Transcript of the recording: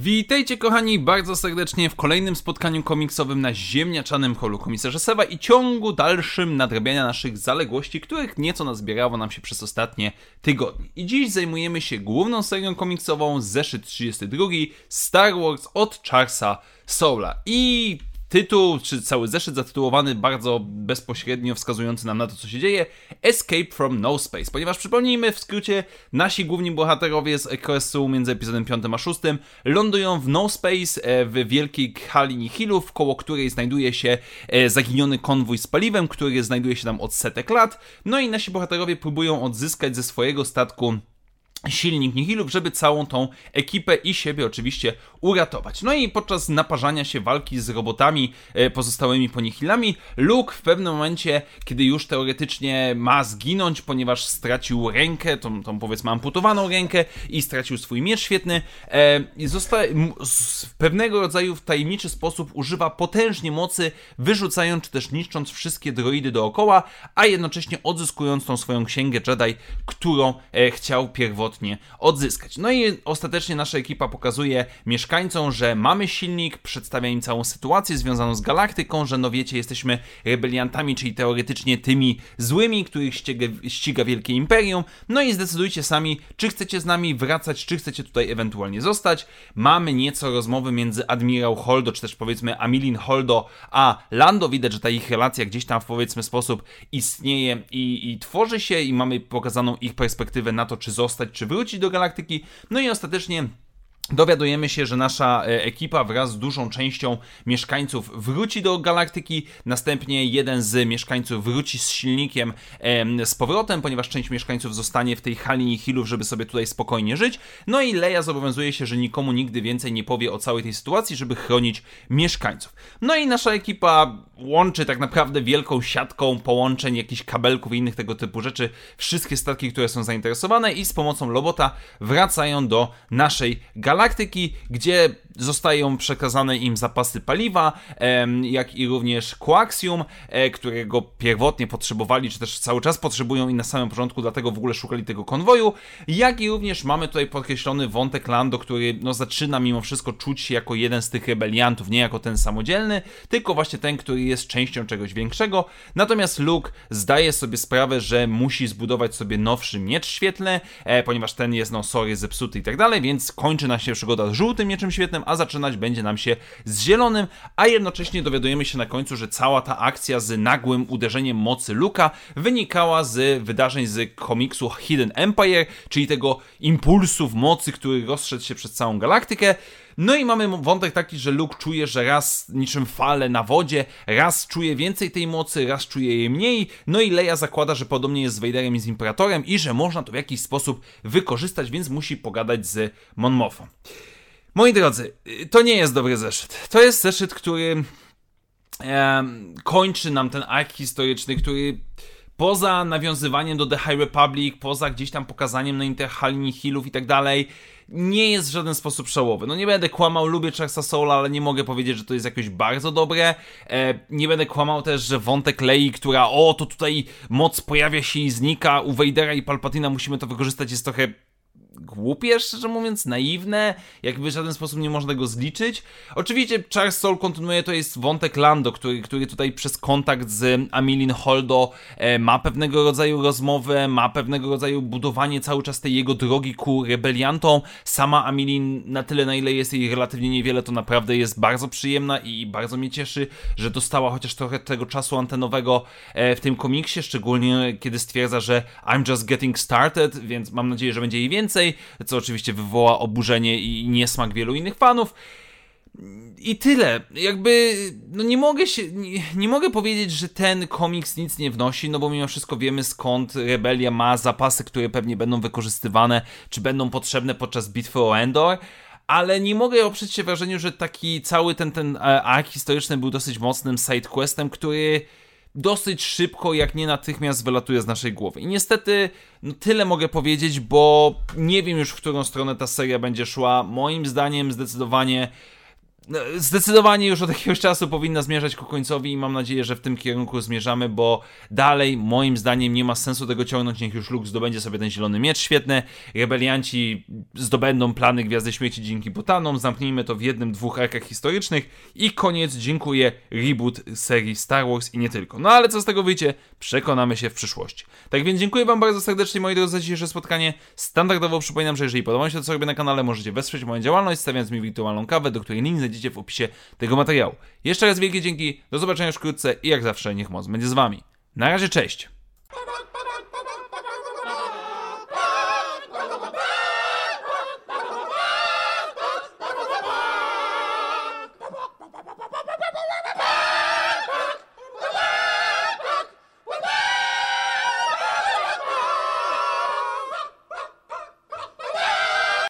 Witajcie kochani bardzo serdecznie w kolejnym spotkaniu komiksowym na ziemniaczanym holu komisarza Sewa i ciągu dalszym nadrabiania naszych zaległości, których nieco nazbierało nam się przez ostatnie tygodnie. I dziś zajmujemy się główną serią komiksową zeszyt 32 Star Wars od Charlesa Soula. I tytuł, czy cały zeszyt zatytułowany bardzo bezpośrednio wskazujący nam na to, co się dzieje, Escape from No Space, ponieważ przypomnijmy w skrócie, nasi główni bohaterowie z okresu między epizodem 5 a 6 lądują w No Space e, w wielkiej hali Nihilów, koło której znajduje się e, zaginiony konwój z paliwem, który znajduje się tam od setek lat, no i nasi bohaterowie próbują odzyskać ze swojego statku silnik Nihilów, żeby całą tą ekipę i siebie oczywiście uratować. No i podczas naparzania się walki z robotami e, pozostałymi po Nihilami, Luke w pewnym momencie, kiedy już teoretycznie ma zginąć, ponieważ stracił rękę, tą, tą powiedzmy amputowaną rękę i stracił swój miecz świetny, e, w pewnego rodzaju w tajemniczy sposób używa potężnie mocy, wyrzucając czy też niszcząc wszystkie droidy dookoła, a jednocześnie odzyskując tą swoją księgę Jedi, którą e, chciał pierwotnie odzyskać. No i ostatecznie nasza ekipa pokazuje mieszkańcom, że mamy silnik, przedstawia im całą sytuację związaną z galaktyką, że no wiecie, jesteśmy rebeliantami, czyli teoretycznie tymi złymi, których ściga, ściga Wielkie Imperium. No i zdecydujcie sami, czy chcecie z nami wracać, czy chcecie tutaj ewentualnie zostać. Mamy nieco rozmowy między admirał Holdo, czy też powiedzmy Amilin Holdo, a Lando. Widać, że ta ich relacja gdzieś tam w powiedzmy sposób istnieje i, i tworzy się i mamy pokazaną ich perspektywę na to, czy zostać, czy wrócić do galaktyki. No i ostatecznie Dowiadujemy się, że nasza e, ekipa wraz z dużą częścią mieszkańców wróci do galaktyki. Następnie jeden z mieszkańców wróci z silnikiem z powrotem, ponieważ część mieszkańców zostanie w tej hali Nihilów, żeby sobie tutaj spokojnie żyć. No i Leia zobowiązuje się, że nikomu nigdy więcej nie powie o całej tej sytuacji, żeby chronić mieszkańców. No i nasza ekipa łączy tak naprawdę wielką siatką połączeń, jakichś kabelków i innych tego typu rzeczy. Wszystkie statki, które są zainteresowane i z pomocą Lobota wracają do naszej galaktyki gdzie zostają przekazane im zapasy paliwa, jak i również koaksium, e, którego pierwotnie potrzebowali, czy też cały czas potrzebują i na samym początku dlatego w ogóle szukali tego konwoju, jak i również mamy tutaj podkreślony wątek Lando, który no, zaczyna mimo wszystko czuć się jako jeden z tych rebeliantów, nie jako ten samodzielny, tylko właśnie ten, który jest częścią czegoś większego. Natomiast Luke zdaje sobie sprawę, że musi zbudować sobie nowszy miecz świetlny, e, ponieważ ten jest, no sorry, zepsuty i tak dalej, więc kończy na się przygoda z żółtym mieczem świetnym, a zaczynać będzie nam się z zielonym, a jednocześnie dowiadujemy się na końcu, że cała ta akcja z nagłym uderzeniem mocy Luka wynikała z wydarzeń z komiksu Hidden Empire, czyli tego impulsu w mocy, który rozszedł się przez całą galaktykę. No i mamy wątek taki, że Luke czuje, że raz niczym fale na wodzie, raz czuje więcej tej mocy, raz czuje jej mniej, no i Leia zakłada, że podobnie jest z Vaderem i z Imperatorem i że można to w jakiś sposób wykorzystać, więc musi pogadać z Mon. Moi drodzy, to nie jest dobry zeszyt. To jest zeszyt, który e, kończy nam ten ark historyczny, który poza nawiązywaniem do The High Republic, poza gdzieś tam pokazaniem na Interhalini Hillów i tak dalej, nie jest w żaden sposób szałowy. No nie będę kłamał, lubię Charlesa Soula, ale nie mogę powiedzieć, że to jest jakoś bardzo dobre. E, nie będę kłamał też, że wątek Lei, która o, to tutaj moc pojawia się i znika, u Vadera i Palpatina musimy to wykorzystać, jest trochę głupie, szczerze mówiąc, naiwne, jakby w żaden sposób nie można go zliczyć. Oczywiście Charles Soul kontynuuje, to jest wątek Lando, który, który tutaj przez kontakt z Amilin Holdo e, ma pewnego rodzaju rozmowę, ma pewnego rodzaju budowanie cały czas tej jego drogi ku rebeliantom. Sama Amilin na tyle, na ile jest jej relatywnie niewiele, to naprawdę jest bardzo przyjemna i bardzo mnie cieszy, że dostała chociaż trochę tego czasu antenowego e, w tym komiksie, szczególnie kiedy stwierdza, że I'm just getting started, więc mam nadzieję, że będzie jej więcej co oczywiście wywoła oburzenie i niesmak wielu innych fanów. I tyle. Jakby, no nie mogę się, nie, nie, mogę powiedzieć, że ten komiks nic nie wnosi, no bo mimo wszystko wiemy skąd Rebelia ma zapasy, które pewnie będą wykorzystywane, czy będą potrzebne podczas bitwy o Endor, ale nie mogę oprzeć się wrażeniu, że taki cały ten, ten e, ark historyczny był dosyć mocnym sidequestem, który dosyć szybko, jak nie natychmiast wylatuje z naszej głowy. I niestety, no tyle mogę powiedzieć, bo nie wiem już, w którą stronę ta seria będzie szła. Moim zdaniem, zdecydowanie zdecydowanie już od jakiegoś czasu powinna zmierzać ku końcowi i mam nadzieję, że w tym kierunku zmierzamy, bo dalej moim zdaniem nie ma sensu tego ciągnąć, niech już Luke zdobędzie sobie ten zielony miecz świetny, rebelianci zdobędą plany Gwiazdy Śmierci dzięki botanom, zamknijmy to w jednym, dwóch arkach historycznych i koniec, dziękuję, reboot serii Star Wars i nie tylko. No ale co z tego wyjdzie, przekonamy się w przyszłości. Tak więc dziękuję wam bardzo serdecznie moi drodzy za dzisiejsze spotkanie. Standardowo przypominam, że jeżeli podoba się to co robię na kanale, możecie wesprzeć moją działalność, stawiając mi wirtualną kawę, do której link znajdziecie w opisie tego materiału. Jeszcze raz wielkie dzięki, do zobaczenia już wkrótce i jak zawsze niech moc będzie z wami. Na razie, cześć!